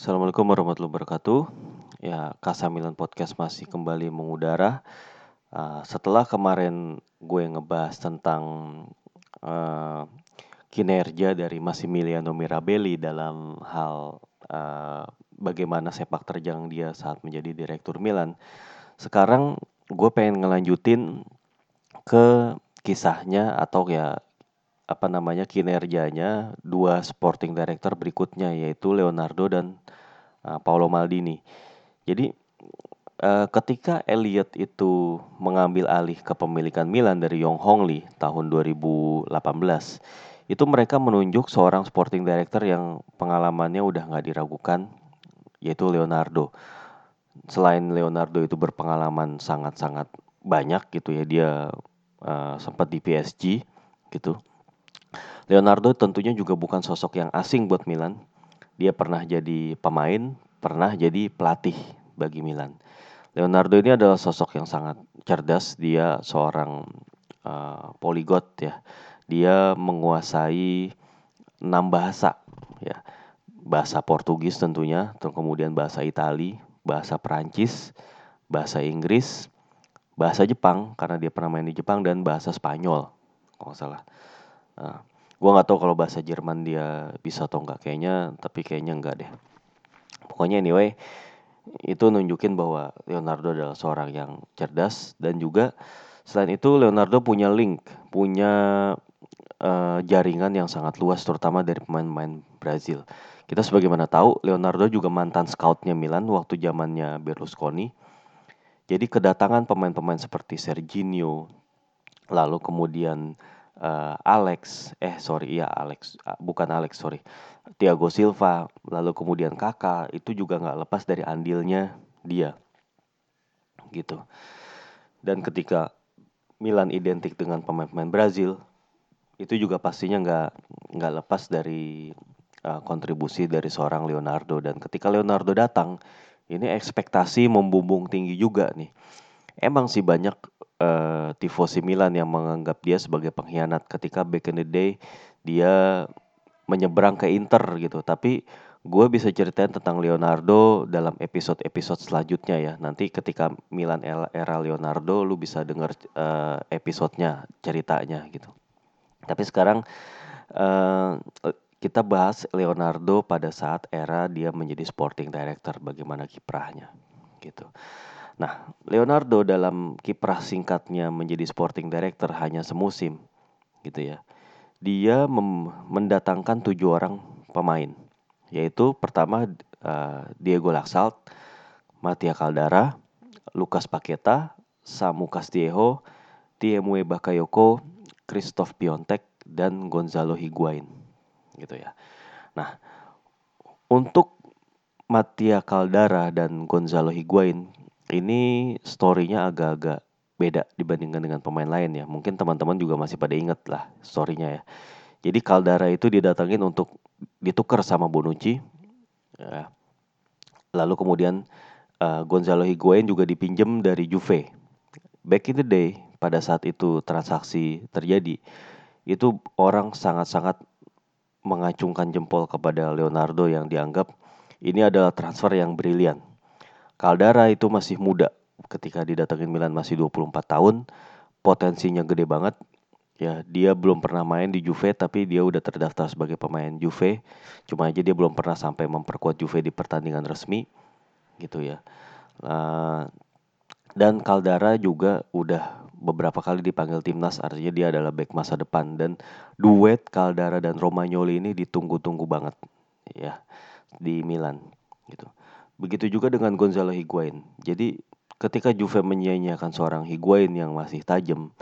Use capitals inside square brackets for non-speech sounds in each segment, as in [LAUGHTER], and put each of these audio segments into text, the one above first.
Assalamualaikum warahmatullahi wabarakatuh. Ya, Kasamilan Podcast masih kembali mengudara. Uh, setelah kemarin gue ngebahas tentang uh, kinerja dari Massimiliano Mirabelli dalam hal uh, bagaimana sepak terjang dia saat menjadi direktur Milan. Sekarang gue pengen ngelanjutin ke kisahnya atau ya apa namanya kinerjanya dua sporting director berikutnya yaitu Leonardo dan uh, Paolo Maldini. Jadi uh, ketika Elliot itu mengambil alih kepemilikan Milan dari Yong Hong Lee tahun 2018, itu mereka menunjuk seorang sporting director yang pengalamannya udah nggak diragukan yaitu Leonardo. Selain Leonardo itu berpengalaman sangat-sangat banyak gitu ya dia uh, sempat di PSG gitu Leonardo tentunya juga bukan sosok yang asing buat Milan. Dia pernah jadi pemain, pernah jadi pelatih bagi Milan. Leonardo ini adalah sosok yang sangat cerdas. Dia seorang uh, poligot ya. Dia menguasai enam bahasa ya. Bahasa Portugis tentunya, terus kemudian bahasa Itali, bahasa Perancis, bahasa Inggris, bahasa Jepang karena dia pernah main di Jepang dan bahasa Spanyol kalau salah. Nah, gue nggak tahu kalau bahasa Jerman dia bisa atau enggak kayaknya tapi kayaknya enggak deh. Pokoknya anyway itu nunjukin bahwa Leonardo adalah seorang yang cerdas dan juga selain itu Leonardo punya link punya uh, jaringan yang sangat luas terutama dari pemain-pemain Brazil. Kita sebagaimana tahu Leonardo juga mantan scoutnya Milan waktu zamannya Berlusconi. Jadi kedatangan pemain-pemain seperti Serginho lalu kemudian uh, Alex, eh sorry iya Alex, uh, bukan Alex sorry, Thiago Silva, lalu kemudian Kakak itu juga nggak lepas dari andilnya dia, gitu. Dan ketika Milan identik dengan pemain-pemain Brazil, itu juga pastinya nggak nggak lepas dari uh, kontribusi dari seorang Leonardo dan ketika Leonardo datang, ini ekspektasi membumbung tinggi juga nih. Emang sih banyak uh, tifosi Milan yang menganggap dia sebagai pengkhianat ketika back in the day dia menyeberang ke Inter gitu. Tapi gue bisa ceritain tentang Leonardo dalam episode-episode selanjutnya ya. Nanti ketika Milan era Leonardo lu bisa denger uh, episodenya, ceritanya gitu. Tapi sekarang uh, kita bahas Leonardo pada saat era dia menjadi sporting director, bagaimana kiprahnya gitu. Nah, Leonardo dalam kiprah singkatnya menjadi sporting director hanya semusim, gitu ya. Dia mendatangkan tujuh orang pemain, yaitu pertama uh, Diego Laxalt, Mattia Caldara, Lucas Paqueta, Samu Castillejo, Tiemue Bakayoko, Christoph Piontek, dan Gonzalo Higuain, gitu ya. Nah, untuk Mattia Caldara dan Gonzalo Higuain ini storynya agak-agak beda dibandingkan dengan pemain lain ya. Mungkin teman-teman juga masih pada inget lah storynya ya. Jadi Caldara itu didatangin untuk ditukar sama Bonucci. Ya. Lalu kemudian uh, Gonzalo Higuain juga dipinjam dari Juve. Back in the day, pada saat itu transaksi terjadi, itu orang sangat-sangat mengacungkan jempol kepada Leonardo yang dianggap ini adalah transfer yang brilian. Caldara itu masih muda ketika didatengin Milan masih 24 tahun, potensinya gede banget. Ya, dia belum pernah main di Juve tapi dia udah terdaftar sebagai pemain Juve. Cuma aja dia belum pernah sampai memperkuat Juve di pertandingan resmi gitu ya. Nah, dan Caldara juga udah beberapa kali dipanggil timnas artinya dia adalah back masa depan dan duet Caldara dan Romagnoli ini ditunggu-tunggu banget ya di Milan gitu. Begitu juga dengan Gonzalo Higuain. Jadi ketika Juve menyia-nyiakan seorang Higuain yang masih tajam,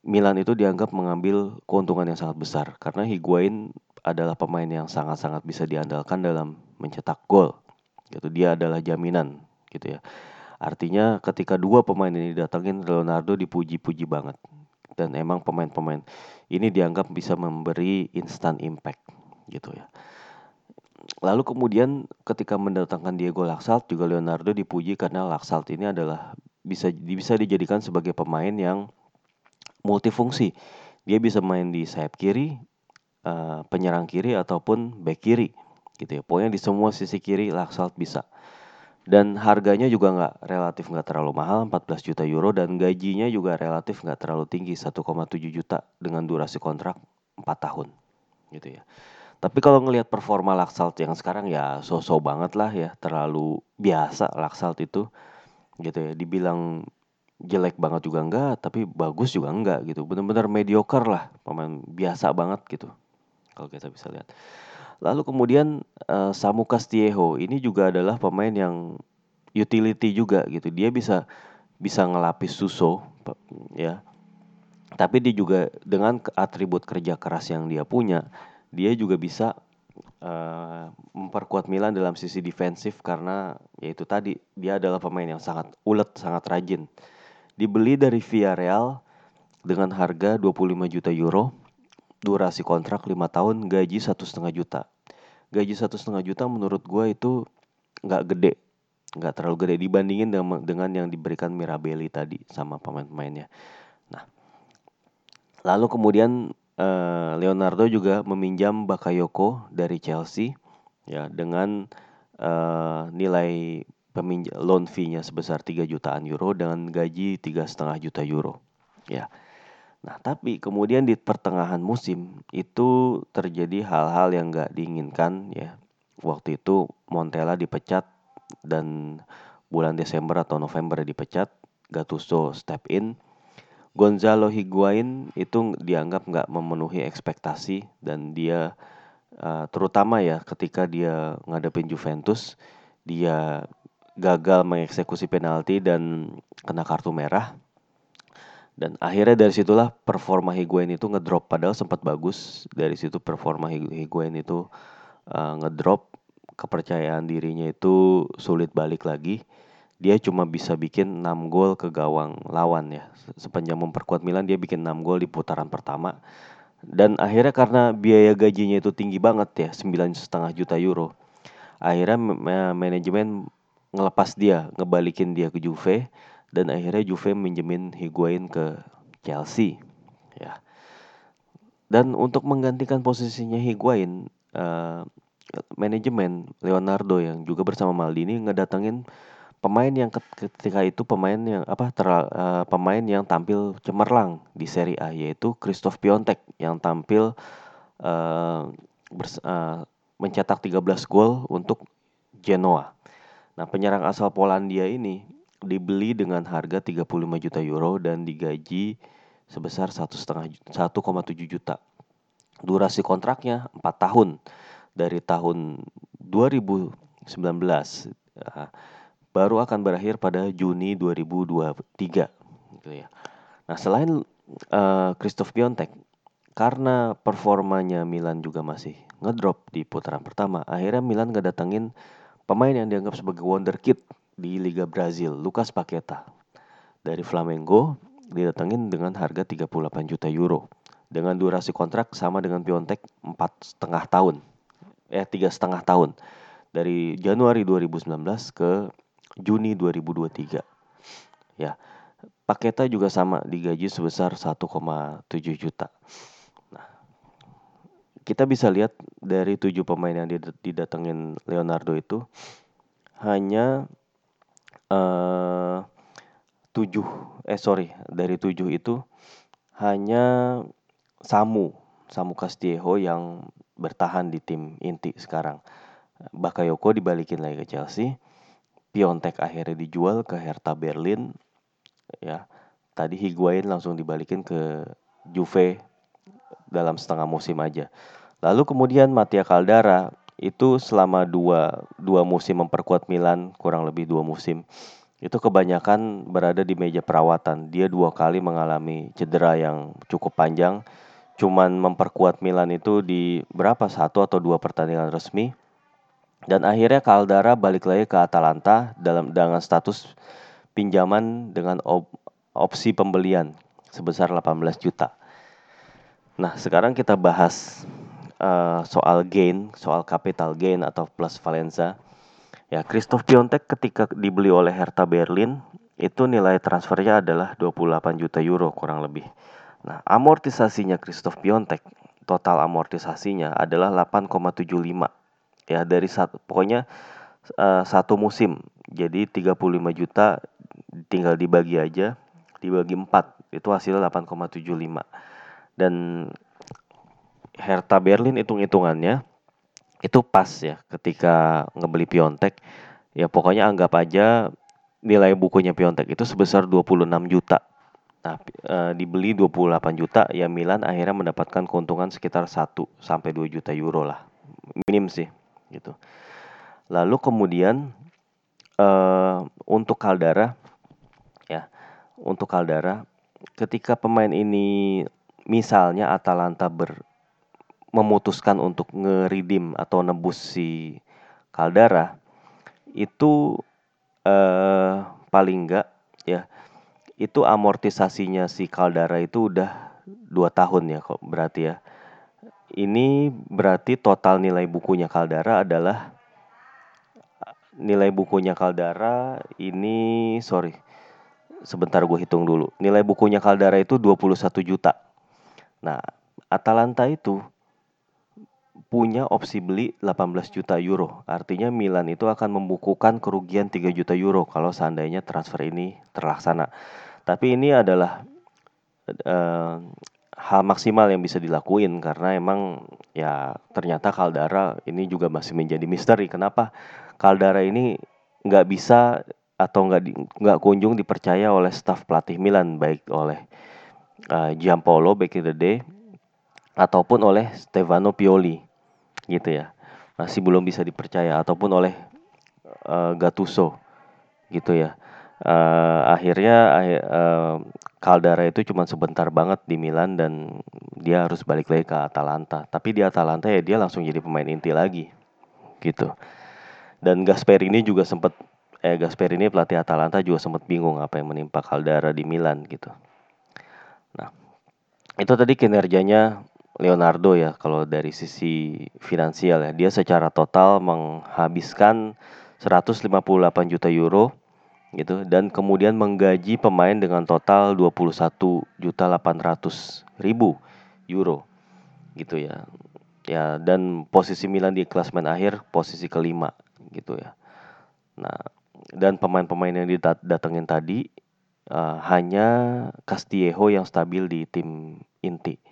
Milan itu dianggap mengambil keuntungan yang sangat besar karena Higuain adalah pemain yang sangat-sangat bisa diandalkan dalam mencetak gol. Gitu dia adalah jaminan gitu ya. Artinya ketika dua pemain ini datangin Leonardo dipuji-puji banget. Dan emang pemain-pemain ini dianggap bisa memberi instant impact gitu ya. Lalu kemudian ketika mendatangkan Diego Laxalt juga Leonardo dipuji karena Laxalt ini adalah bisa bisa dijadikan sebagai pemain yang multifungsi. Dia bisa main di sayap kiri, uh, penyerang kiri ataupun back kiri gitu ya. Pokoknya di semua sisi kiri Laksalt bisa. Dan harganya juga nggak relatif nggak terlalu mahal 14 juta euro dan gajinya juga relatif nggak terlalu tinggi 1,7 juta dengan durasi kontrak 4 tahun gitu ya. Tapi kalau ngelihat performa Laksalt yang sekarang ya so-so banget lah ya, terlalu biasa Laksalt itu gitu ya. Dibilang jelek banget juga enggak, tapi bagus juga enggak gitu. Benar-benar mediocre lah, pemain biasa banget gitu. Kalau kita bisa lihat. Lalu kemudian uh, Samu Castillejo ini juga adalah pemain yang utility juga gitu. Dia bisa bisa ngelapis Suso ya. Tapi dia juga dengan atribut kerja keras yang dia punya, dia juga bisa uh, memperkuat Milan dalam sisi defensif karena yaitu tadi dia adalah pemain yang sangat ulet, sangat rajin dibeli dari Villarreal dengan harga 25 juta euro, durasi kontrak 5 tahun, gaji satu setengah juta. Gaji satu setengah juta menurut gue itu nggak gede, nggak terlalu gede dibandingin dengan, dengan yang diberikan Mirabelli tadi sama pemain-pemainnya. Nah, lalu kemudian uh, Leonardo juga meminjam Bakayoko dari Chelsea ya dengan uh, nilai peminjam loan fee-nya sebesar 3 jutaan euro dengan gaji tiga setengah juta euro. Ya. Nah, tapi kemudian di pertengahan musim itu terjadi hal-hal yang nggak diinginkan ya. Waktu itu Montella dipecat dan bulan Desember atau November dipecat, Gattuso step in. Gonzalo Higuain itu dianggap nggak memenuhi ekspektasi dan dia uh, terutama ya ketika dia ngadepin Juventus dia gagal mengeksekusi penalti dan kena kartu merah. Dan akhirnya dari situlah performa Higuain itu ngedrop padahal sempat bagus. Dari situ performa Higuain itu uh, ngedrop, kepercayaan dirinya itu sulit balik lagi. Dia cuma bisa bikin 6 gol ke gawang lawan ya. Sepanjang memperkuat Milan dia bikin 6 gol di putaran pertama. Dan akhirnya karena biaya gajinya itu tinggi banget ya, sembilan setengah juta euro. Akhirnya manajemen ngelepas dia, ngebalikin dia ke Juve dan akhirnya Juve minjemin Higuain ke Chelsea. Ya. Dan untuk menggantikan posisinya Higuain, uh, manajemen Leonardo yang juga bersama Maldini ngedatengin pemain yang ketika itu pemain yang apa ter, uh, pemain yang tampil cemerlang di Serie A yaitu Christoph Piontek yang tampil uh, bers, uh, mencetak 13 gol untuk Genoa. Nah, penyerang asal Polandia ini dibeli dengan harga 35 juta euro dan digaji sebesar 1,7 juta. Durasi kontraknya 4 tahun dari tahun 2019 nah, baru akan berakhir pada Juni 2023 gitu ya. Nah, selain uh, Christoph Piontek karena performanya Milan juga masih ngedrop di putaran pertama, akhirnya Milan nggak datengin Pemain yang dianggap sebagai wonderkid di Liga Brazil, Lucas Paqueta. Dari Flamengo, didatengin dengan harga 38 juta euro. Dengan durasi kontrak sama dengan Piontek empat setengah tahun. Eh, tiga setengah tahun. Dari Januari 2019 ke Juni 2023. Ya, Paketa juga sama digaji sebesar 1,7 juta. Nah, kita bisa lihat dari tujuh pemain yang didatengin Leonardo itu hanya uh, tujuh eh sorry dari tujuh itu hanya Samu Samu Castillejo yang bertahan di tim inti sekarang Bakayoko dibalikin lagi ke Chelsea Piontek akhirnya dijual ke Hertha Berlin ya tadi Higuain langsung dibalikin ke Juve dalam setengah musim aja. Lalu kemudian Mattia Caldara itu selama dua, dua musim memperkuat Milan, kurang lebih dua musim. Itu kebanyakan berada di meja perawatan. Dia dua kali mengalami cedera yang cukup panjang. Cuman memperkuat Milan itu di berapa satu atau dua pertandingan resmi. Dan akhirnya Caldara balik lagi ke Atalanta dalam dengan status pinjaman dengan op, opsi pembelian sebesar 18 juta. Nah, sekarang kita bahas uh, soal gain, soal capital gain atau plus Valenza. Ya, Christoph Piontek ketika dibeli oleh Hertha Berlin itu nilai transfernya adalah 28 juta euro kurang lebih. Nah, amortisasinya Christoph Piontek, total amortisasinya adalah 8,75. Ya dari satu pokoknya uh, satu musim. Jadi 35 juta tinggal dibagi aja, dibagi 4 itu hasilnya 8,75. Dan Hertha Berlin hitung-hitungannya itu pas ya ketika ngebeli Piontek ya pokoknya anggap aja nilai bukunya Piontek itu sebesar 26 juta Nah, e, dibeli 28 juta, ya Milan akhirnya mendapatkan keuntungan sekitar 1 sampai 2 juta euro lah. Minim sih, gitu. Lalu kemudian e, untuk Caldara ya, untuk Caldara ketika pemain ini misalnya Atalanta ber memutuskan untuk ngeridim atau nebus si Caldara itu eh paling enggak ya itu amortisasinya si Caldara itu udah dua tahun ya kok berarti ya. Ini berarti total nilai bukunya Caldara adalah nilai bukunya Caldara ini sorry sebentar gue hitung dulu. Nilai bukunya Caldara itu 21 juta. Nah, Atalanta itu punya opsi beli 18 juta euro. Artinya Milan itu akan membukukan kerugian 3 juta euro kalau seandainya transfer ini terlaksana. Tapi ini adalah uh, hal maksimal yang bisa dilakuin karena emang ya ternyata Caldara ini juga masih menjadi misteri. Kenapa? Caldara ini nggak bisa atau nggak nggak kunjung dipercaya oleh staf pelatih Milan baik oleh uh, Giampolo back in the day ataupun oleh Stefano Pioli gitu ya. Masih belum bisa dipercaya ataupun oleh uh, Gattuso gitu ya uh, akhirnya uh, Caldara itu cuma sebentar banget di Milan dan dia harus balik lagi ke Atalanta. Tapi di Atalanta ya dia langsung jadi pemain inti lagi, gitu. Dan Gasperini juga sempat eh Gasperini pelatih Atalanta juga sempat bingung apa yang menimpa Caldara di Milan gitu. Nah, itu tadi kinerjanya Leonardo ya kalau dari sisi finansial ya. Dia secara total menghabiskan 158 juta euro gitu dan kemudian menggaji pemain dengan total 21 juta 800 ribu euro gitu ya. Ya dan posisi Milan di klasmen akhir posisi kelima gitu ya. Nah dan pemain-pemain yang didatengin tadi uh, hanya Castillejo yang stabil di tim inti.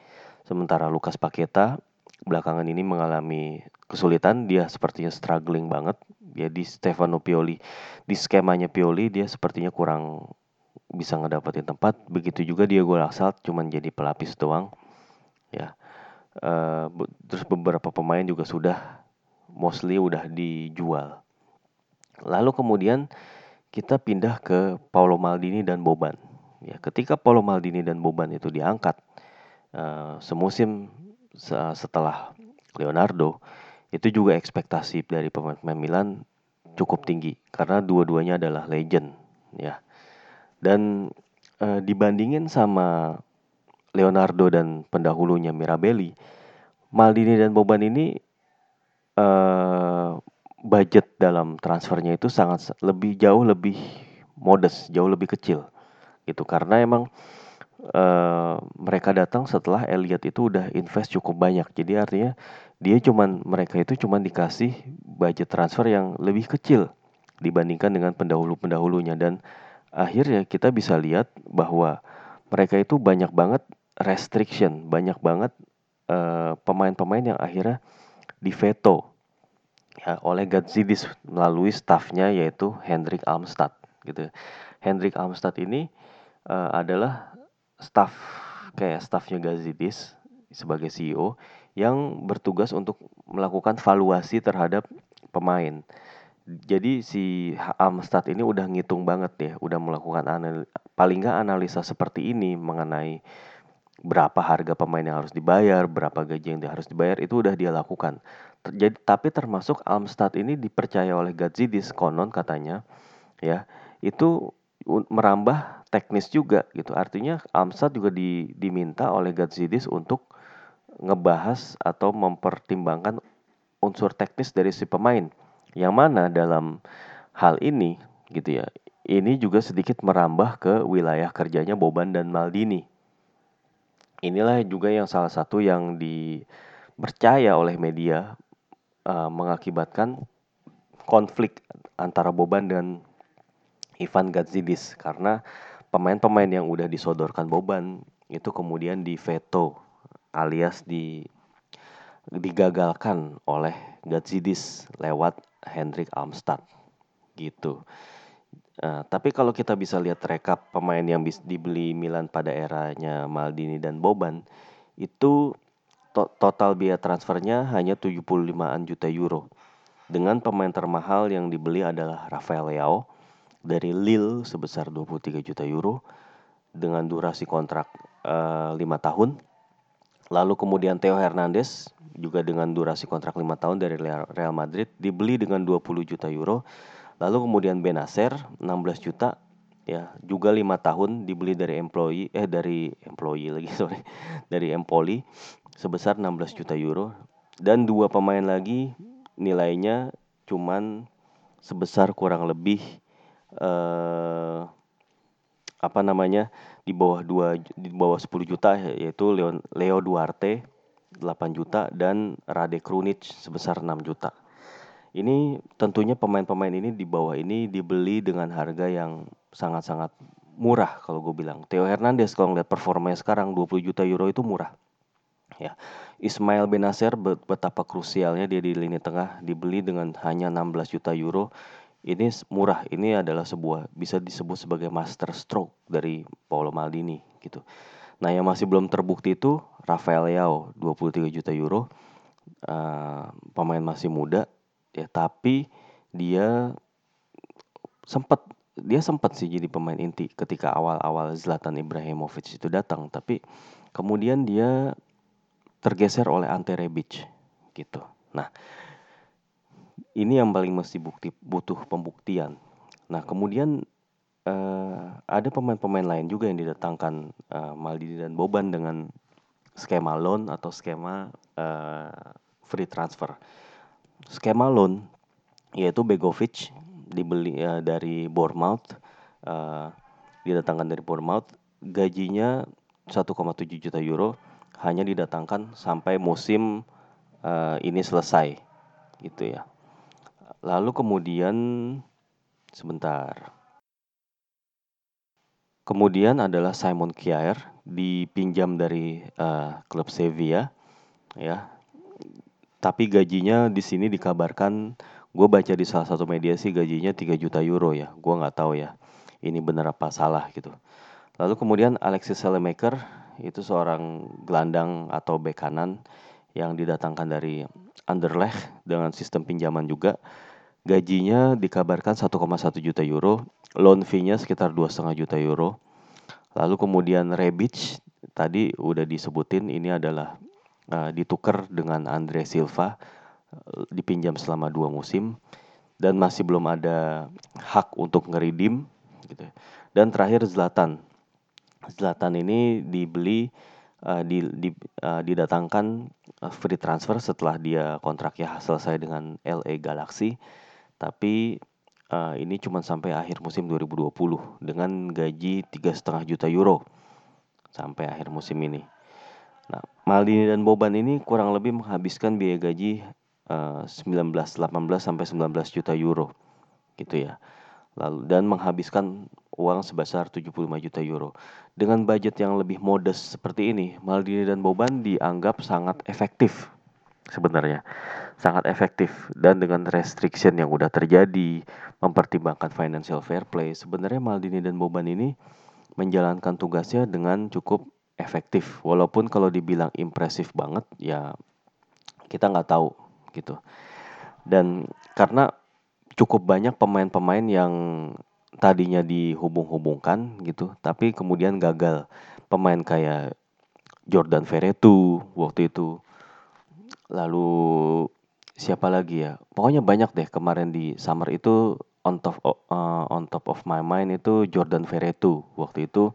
Sementara Lukas Paketa belakangan ini mengalami kesulitan dia sepertinya struggling banget. Ya di Stefano Pioli di skemanya Pioli dia sepertinya kurang bisa ngedapetin tempat. Begitu juga dia gol asal cuman jadi pelapis doang. Ya uh, terus beberapa pemain juga sudah mostly udah dijual. Lalu kemudian kita pindah ke Paulo Maldini dan Boban. Ya ketika Paulo Maldini dan Boban itu diangkat uh, semusim setelah Leonardo itu juga ekspektasi dari pemain-pemain Milan cukup tinggi karena dua-duanya adalah legend ya. Dan e, dibandingin sama Leonardo dan pendahulunya Mirabelli, Maldini dan Boban ini e, budget dalam transfernya itu sangat lebih jauh lebih modest, jauh lebih kecil gitu karena emang e, mereka datang setelah Elliot itu udah invest cukup banyak. Jadi artinya dia cuman mereka itu cuman dikasih budget transfer yang lebih kecil dibandingkan dengan pendahulu-pendahulunya dan akhirnya kita bisa lihat bahwa mereka itu banyak banget restriction, banyak banget eh, pemain-pemain yang akhirnya diveto ya oleh Gazidis melalui staffnya yaitu Hendrik Almstad gitu. Hendrik Almstad ini uh, adalah staff kayak staffnya Gazidis sebagai CEO yang bertugas untuk melakukan valuasi terhadap pemain. Jadi si Amstad ini udah ngitung banget ya, udah melakukan anal paling nggak analisa seperti ini mengenai berapa harga pemain yang harus dibayar, berapa gaji yang harus dibayar itu udah dia lakukan. Jadi tapi termasuk Amstad ini dipercaya oleh Gazidis konon katanya ya itu merambah teknis juga gitu. Artinya Amstad juga di, diminta oleh Gazidis untuk ngebahas atau mempertimbangkan unsur teknis dari si pemain. Yang mana dalam hal ini gitu ya. Ini juga sedikit merambah ke wilayah kerjanya Boban dan Maldini. Inilah juga yang salah satu yang dipercaya oleh media uh, mengakibatkan konflik antara Boban dan Ivan Gazidis karena pemain-pemain yang udah disodorkan Boban itu kemudian di veto alias di digagalkan oleh Gazidis lewat Hendrik Armstad gitu. Uh, tapi kalau kita bisa lihat rekap pemain yang dibeli Milan pada eranya Maldini dan Boban itu to total biaya transfernya hanya 75-an juta euro. Dengan pemain termahal yang dibeli adalah Rafael Leao dari Lille sebesar 23 juta euro dengan durasi kontrak uh, eh, 5 tahun. Lalu kemudian Theo Hernandez juga dengan durasi kontrak 5 tahun dari Real Madrid dibeli dengan 20 juta euro. Lalu kemudian Benacer 16 juta ya juga lima tahun dibeli dari employee eh dari employee lagi [LAUGHS] sorry dari Empoli sebesar 16 juta euro. Dan dua pemain lagi nilainya cuman sebesar kurang lebih eh, apa namanya di bawah dua di bawah 10 juta yaitu Leon, Leo Duarte 8 juta dan Rade Krunic sebesar 6 juta. Ini tentunya pemain-pemain ini di bawah ini dibeli dengan harga yang sangat-sangat murah kalau gue bilang. Theo Hernandez kalau ngeliat performanya sekarang 20 juta euro itu murah. Ya. Ismail Benacer betapa krusialnya dia di lini tengah dibeli dengan hanya 16 juta euro. Ini murah, ini adalah sebuah bisa disebut sebagai master stroke dari Paolo Maldini gitu. Nah, yang masih belum terbukti itu Rafael Leao 23 juta euro. Uh, pemain masih muda ya tapi dia sempat dia sempat sih jadi pemain inti ketika awal-awal Zlatan Ibrahimovic itu datang tapi kemudian dia tergeser oleh Ante Rebic gitu. Nah, ini yang paling mesti bukti butuh pembuktian. Nah, kemudian uh, ada pemain-pemain lain juga yang didatangkan uh, Maldini dan Boban dengan skema loan atau skema uh, free transfer. Skema loan yaitu Begovic dibeli uh, dari Bournemouth uh, didatangkan dari Bournemouth. Gajinya 1,7 juta euro hanya didatangkan sampai musim uh, ini selesai gitu ya lalu kemudian sebentar. Kemudian adalah Simon Kjaer dipinjam dari uh, klub Sevilla ya. Tapi gajinya di sini dikabarkan gue baca di salah satu media sih gajinya 3 juta euro ya. Gue nggak tahu ya ini benar apa salah gitu. Lalu kemudian Alexis Selemaker itu seorang gelandang atau bek kanan yang didatangkan dari Anderlecht dengan sistem pinjaman juga gajinya dikabarkan 1,1 juta euro loan fee-nya sekitar 2,5 juta euro lalu kemudian Rebic tadi udah disebutin ini adalah uh, ditukar dengan Andre Silva uh, dipinjam selama dua musim dan masih belum ada hak untuk ngeridim gitu. Dan terakhir Zlatan. Zlatan ini dibeli uh, di, di uh, didatangkan free transfer setelah dia kontraknya selesai dengan LA Galaxy. Tapi uh, ini cuma sampai akhir musim 2020 dengan gaji tiga setengah juta euro sampai akhir musim ini. Nah, Maldini dan Boban ini kurang lebih menghabiskan biaya gaji uh, 19, 18 sampai 19 juta euro gitu ya. Lalu dan menghabiskan uang sebesar 75 juta euro. Dengan budget yang lebih modest seperti ini, Maldini dan Boban dianggap sangat efektif sebenarnya. Sangat efektif dan dengan restriction yang udah terjadi, mempertimbangkan financial fair play, sebenarnya Maldini dan Boban ini menjalankan tugasnya dengan cukup efektif. Walaupun kalau dibilang impresif banget ya kita nggak tahu gitu. Dan karena cukup banyak pemain-pemain yang tadinya dihubung-hubungkan gitu tapi kemudian gagal. Pemain kayak Jordan Verretu waktu itu. Lalu siapa lagi ya pokoknya banyak deh kemarin di summer itu on top uh, on top of my mind itu Jordan Verretu waktu itu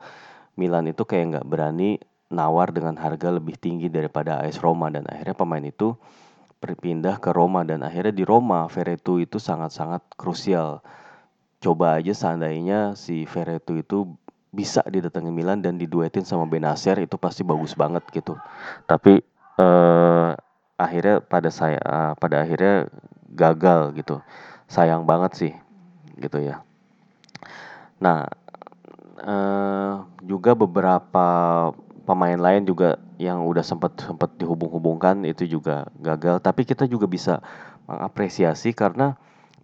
Milan itu kayak nggak berani nawar dengan harga lebih tinggi daripada AS Roma dan akhirnya pemain itu berpindah ke Roma dan akhirnya di Roma Veretu itu sangat-sangat krusial. Coba aja seandainya si Veretu itu bisa didatangi Milan dan diduetin sama Benacer itu pasti bagus banget gitu. Tapi uh, akhirnya pada saya uh, pada akhirnya gagal gitu. Sayang banget sih gitu ya. Nah, uh, juga beberapa pemain lain juga yang udah sempat sempat dihubung-hubungkan itu juga gagal, tapi kita juga bisa mengapresiasi karena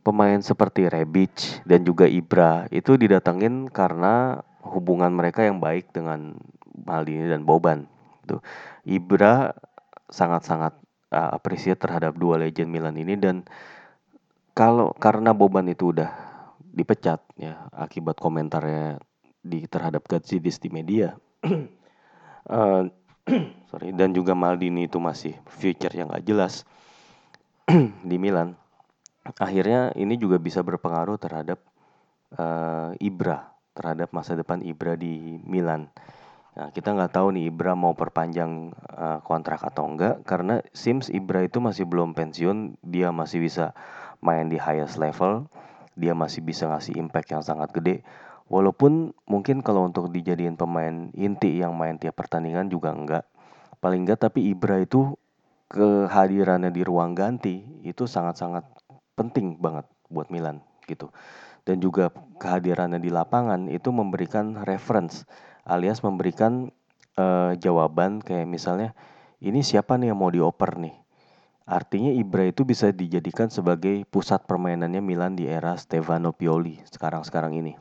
pemain seperti Rebic dan juga Ibra itu didatengin karena hubungan mereka yang baik dengan Maldini dan Boban. Tuh. Ibra sangat-sangat uh, appreciate terhadap dua legend Milan ini dan kalau karena Boban itu udah dipecat ya akibat komentarnya di terhadap Gazidis di media. uh, [CLEARS THROAT] [CLEARS THROAT] sorry dan juga Maldini itu masih future yang gak jelas [CLEARS THROAT] di Milan akhirnya ini juga bisa berpengaruh terhadap uh, Ibra, terhadap masa depan Ibra di Milan. Nah, kita nggak tahu nih Ibra mau perpanjang uh, kontrak atau enggak karena Sims Ibra itu masih belum pensiun, dia masih bisa main di highest level, dia masih bisa ngasih impact yang sangat gede. Walaupun mungkin kalau untuk dijadiin pemain inti yang main tiap pertandingan juga enggak. Paling enggak tapi Ibra itu kehadirannya di ruang ganti itu sangat-sangat penting banget buat Milan gitu. Dan juga kehadirannya di lapangan itu memberikan reference alias memberikan uh, jawaban kayak misalnya ini siapa nih yang mau dioper nih. Artinya Ibra itu bisa dijadikan sebagai pusat permainannya Milan di era Stefano Pioli sekarang-sekarang ini.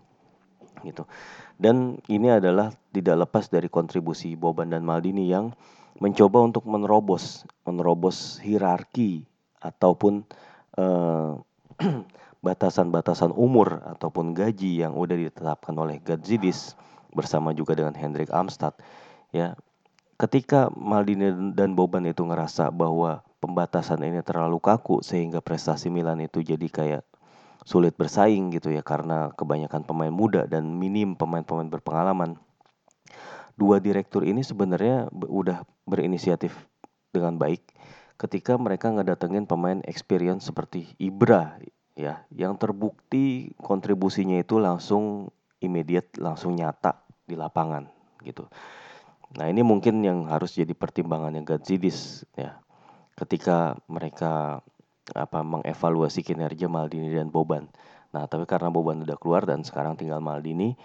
Gitu. Dan ini adalah tidak lepas dari kontribusi Boban dan Maldini yang mencoba untuk menerobos menerobos hierarki ataupun Eh, [CLEARS THROAT] batasan-batasan umur ataupun gaji yang udah ditetapkan oleh Gadzidis bersama juga dengan Hendrik Amstad ya ketika Maldini dan Boban itu ngerasa bahwa pembatasan ini terlalu kaku sehingga prestasi Milan itu jadi kayak sulit bersaing gitu ya karena kebanyakan pemain muda dan minim pemain-pemain berpengalaman. Dua direktur ini sebenarnya udah berinisiatif dengan baik ketika mereka ngedatengin pemain experience seperti Ibra ya yang terbukti kontribusinya itu langsung immediate langsung nyata di lapangan gitu. Nah ini mungkin yang harus jadi pertimbangannya Gazidis ya ketika mereka apa mengevaluasi kinerja Maldini dan Boban. Nah tapi karena Boban udah keluar dan sekarang tinggal Maldini,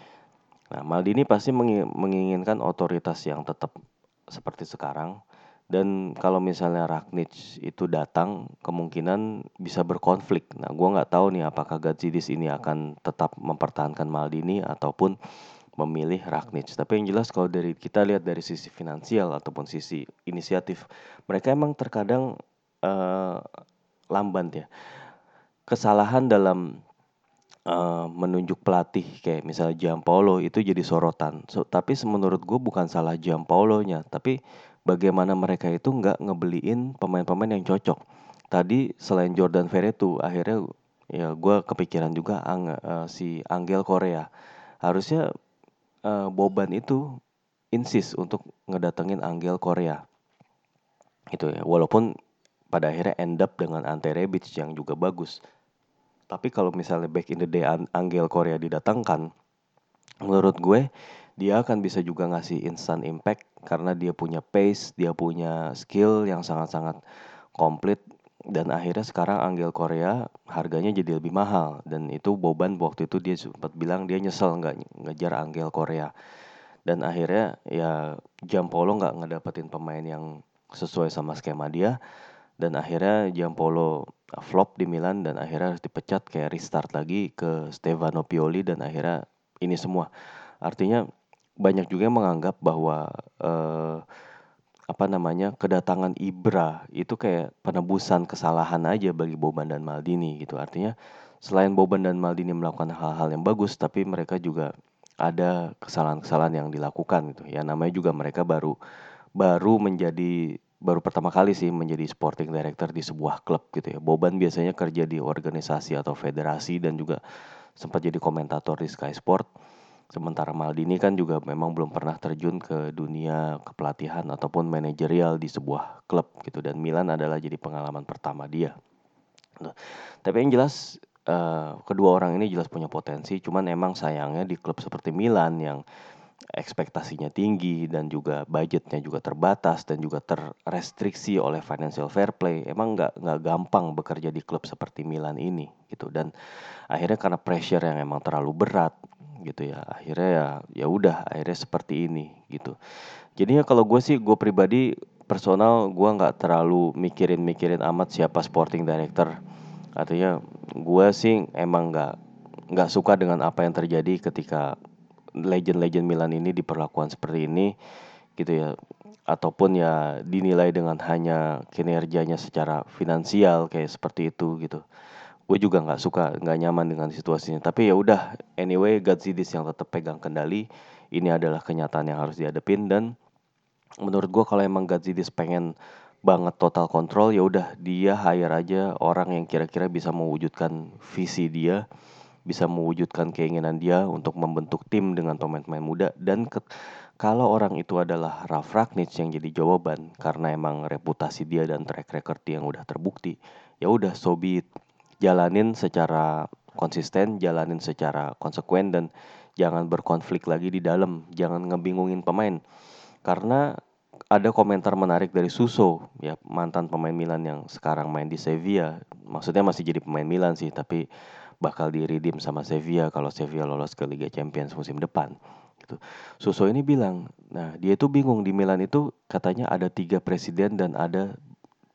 nah Maldini pasti menginginkan otoritas yang tetap seperti sekarang dan kalau misalnya Ragnic itu datang, kemungkinan bisa berkonflik. Nah, gue nggak tahu nih apakah Gazidis ini akan tetap mempertahankan Maldini ataupun memilih Ragnic. Tapi yang jelas kalau dari kita lihat dari sisi finansial ataupun sisi inisiatif, mereka emang terkadang uh, lamban ya. Kesalahan dalam uh, menunjuk pelatih kayak misalnya Giampolo itu jadi sorotan. So, tapi menurut gue bukan salah Giampolo-nya, tapi bagaimana mereka itu nggak ngebeliin pemain-pemain yang cocok. Tadi selain Jordan Verretu, akhirnya ya gue kepikiran juga ang, uh, si Angel Korea. Harusnya uh, Boban itu insist untuk ngedatengin Angel Korea. Itu ya, walaupun pada akhirnya end up dengan Ante Rebic yang juga bagus. Tapi kalau misalnya back in the day Angel Korea didatangkan, menurut gue dia akan bisa juga ngasih instant impact karena dia punya pace, dia punya skill yang sangat-sangat komplit. Dan akhirnya sekarang Angel Korea harganya jadi lebih mahal. Dan itu Boban waktu itu dia sempat bilang dia nyesel nggak ngejar Angel Korea. Dan akhirnya ya Jampolo nggak ngedapetin pemain yang sesuai sama skema dia. Dan akhirnya Jampolo flop di Milan dan akhirnya harus dipecat kayak restart lagi ke Stefano Pioli dan akhirnya ini semua. Artinya banyak juga yang menganggap bahwa uh, apa namanya kedatangan Ibra itu kayak penebusan kesalahan aja bagi Boban dan Maldini gitu. Artinya selain Boban dan Maldini melakukan hal-hal yang bagus tapi mereka juga ada kesalahan-kesalahan yang dilakukan gitu. Ya namanya juga mereka baru baru menjadi baru pertama kali sih menjadi sporting director di sebuah klub gitu ya. Boban biasanya kerja di organisasi atau federasi dan juga sempat jadi komentator di Sky Sport Sementara Maldini kan juga memang belum pernah terjun ke dunia kepelatihan ataupun manajerial di sebuah klub gitu. Dan Milan adalah jadi pengalaman pertama dia. Nah, tapi yang jelas uh, kedua orang ini jelas punya potensi, cuman emang sayangnya di klub seperti Milan yang ekspektasinya tinggi dan juga budgetnya juga terbatas dan juga terrestriksi oleh financial fair play emang nggak nggak gampang bekerja di klub seperti Milan ini gitu. Dan akhirnya karena pressure yang emang terlalu berat gitu ya. Akhirnya ya ya udah akhirnya seperti ini gitu. Jadinya kalau gue sih gue pribadi personal gue nggak terlalu mikirin mikirin amat siapa sporting director. Artinya gue sih emang nggak nggak suka dengan apa yang terjadi ketika legend-legend Milan ini diperlakukan seperti ini gitu ya. Ataupun ya dinilai dengan hanya kinerjanya secara finansial kayak seperti itu gitu gue juga nggak suka nggak nyaman dengan situasinya. Tapi ya udah anyway Gazidis yang tetap pegang kendali. Ini adalah kenyataan yang harus dihadapin. Dan menurut gue kalau emang Gazidis pengen banget total kontrol ya udah dia hire aja orang yang kira-kira bisa mewujudkan visi dia bisa mewujudkan keinginan dia untuk membentuk tim dengan pemain-pemain muda. Dan ke, kalau orang itu adalah Ralf Ragnick yang jadi jawaban karena emang reputasi dia dan track record yang udah terbukti ya udah so. Jalanin secara konsisten jalanin secara konsekuen dan jangan berkonflik lagi di dalam jangan ngebingungin pemain karena ada komentar menarik dari Suso ya mantan pemain Milan yang sekarang main di Sevilla maksudnya masih jadi pemain Milan sih tapi bakal diridim sama Sevilla kalau Sevilla lolos ke Liga Champions musim depan. Gitu. Suso ini bilang, nah dia itu bingung di Milan itu katanya ada tiga presiden dan ada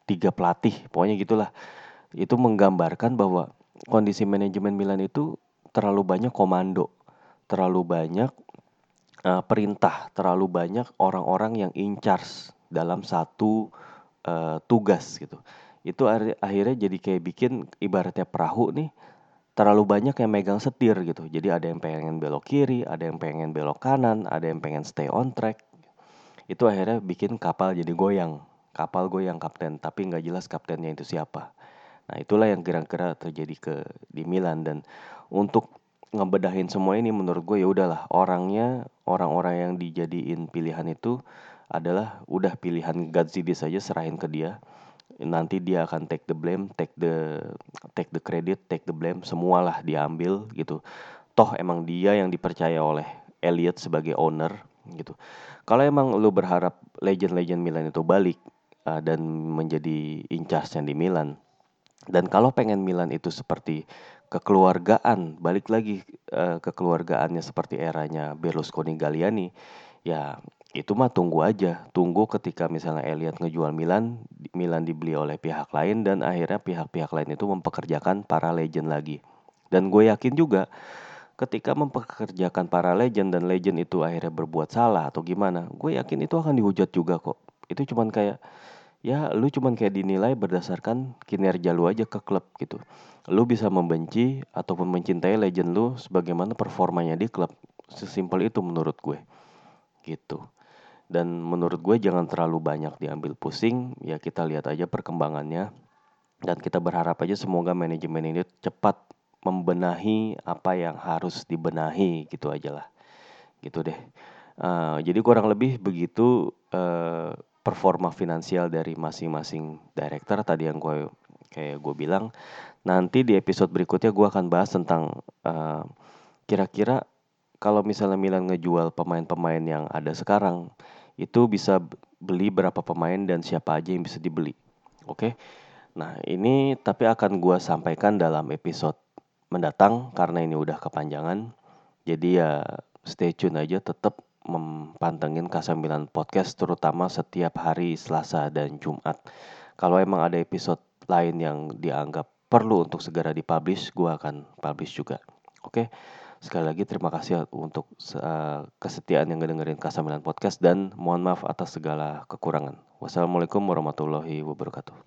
tiga pelatih, pokoknya gitulah. Itu menggambarkan bahwa kondisi manajemen Milan itu terlalu banyak komando, terlalu banyak uh, perintah, terlalu banyak orang-orang yang in charge dalam satu uh, tugas gitu. Itu akhirnya jadi kayak bikin ibaratnya perahu nih terlalu banyak yang megang setir gitu. Jadi ada yang pengen belok kiri, ada yang pengen belok kanan, ada yang pengen stay on track. Itu akhirnya bikin kapal jadi goyang. Kapal goyang kapten, tapi nggak jelas kaptennya itu siapa. Nah itulah yang kira-kira terjadi ke di Milan dan untuk ngebedahin semua ini menurut gue ya udahlah orangnya orang-orang yang dijadiin pilihan itu adalah udah pilihan Gazidis saja serahin ke dia nanti dia akan take the blame, take the take the credit, take the blame, semualah diambil gitu. Toh emang dia yang dipercaya oleh Elliot sebagai owner gitu. Kalau emang lu berharap legend-legend Milan itu balik uh, dan menjadi in charge di Milan, dan kalau pengen Milan itu seperti kekeluargaan, balik lagi uh, kekeluargaannya seperti eranya Berlusconi Galliani, ya itu mah tunggu aja, tunggu ketika misalnya Elliot ngejual Milan, Milan dibeli oleh pihak lain dan akhirnya pihak-pihak lain itu mempekerjakan para legend lagi. Dan gue yakin juga ketika mempekerjakan para legend dan legend itu akhirnya berbuat salah atau gimana, gue yakin itu akan dihujat juga kok. Itu cuman kayak ya lu cuman kayak dinilai berdasarkan kinerja lu aja ke klub gitu. Lu bisa membenci ataupun mencintai legend lu sebagaimana performanya di klub. Sesimpel itu menurut gue. Gitu dan menurut gue jangan terlalu banyak diambil pusing ya kita lihat aja perkembangannya dan kita berharap aja semoga manajemen ini cepat membenahi apa yang harus dibenahi gitu aja lah gitu deh uh, jadi kurang lebih begitu uh, performa finansial dari masing-masing director tadi yang gue kayak gue bilang nanti di episode berikutnya gue akan bahas tentang uh, kira-kira kalau misalnya Milan ngejual pemain-pemain yang ada sekarang itu bisa beli berapa pemain dan siapa aja yang bisa dibeli. Oke. Nah, ini tapi akan gue sampaikan dalam episode mendatang karena ini udah kepanjangan. Jadi ya stay tune aja tetap mempantengin K9 Podcast terutama setiap hari Selasa dan Jumat. Kalau emang ada episode lain yang dianggap perlu untuk segera dipublish, gue akan publish juga. Oke. Sekali lagi terima kasih untuk uh, kesetiaan yang ngedengerin K9 Podcast dan mohon maaf atas segala kekurangan. Wassalamualaikum warahmatullahi wabarakatuh.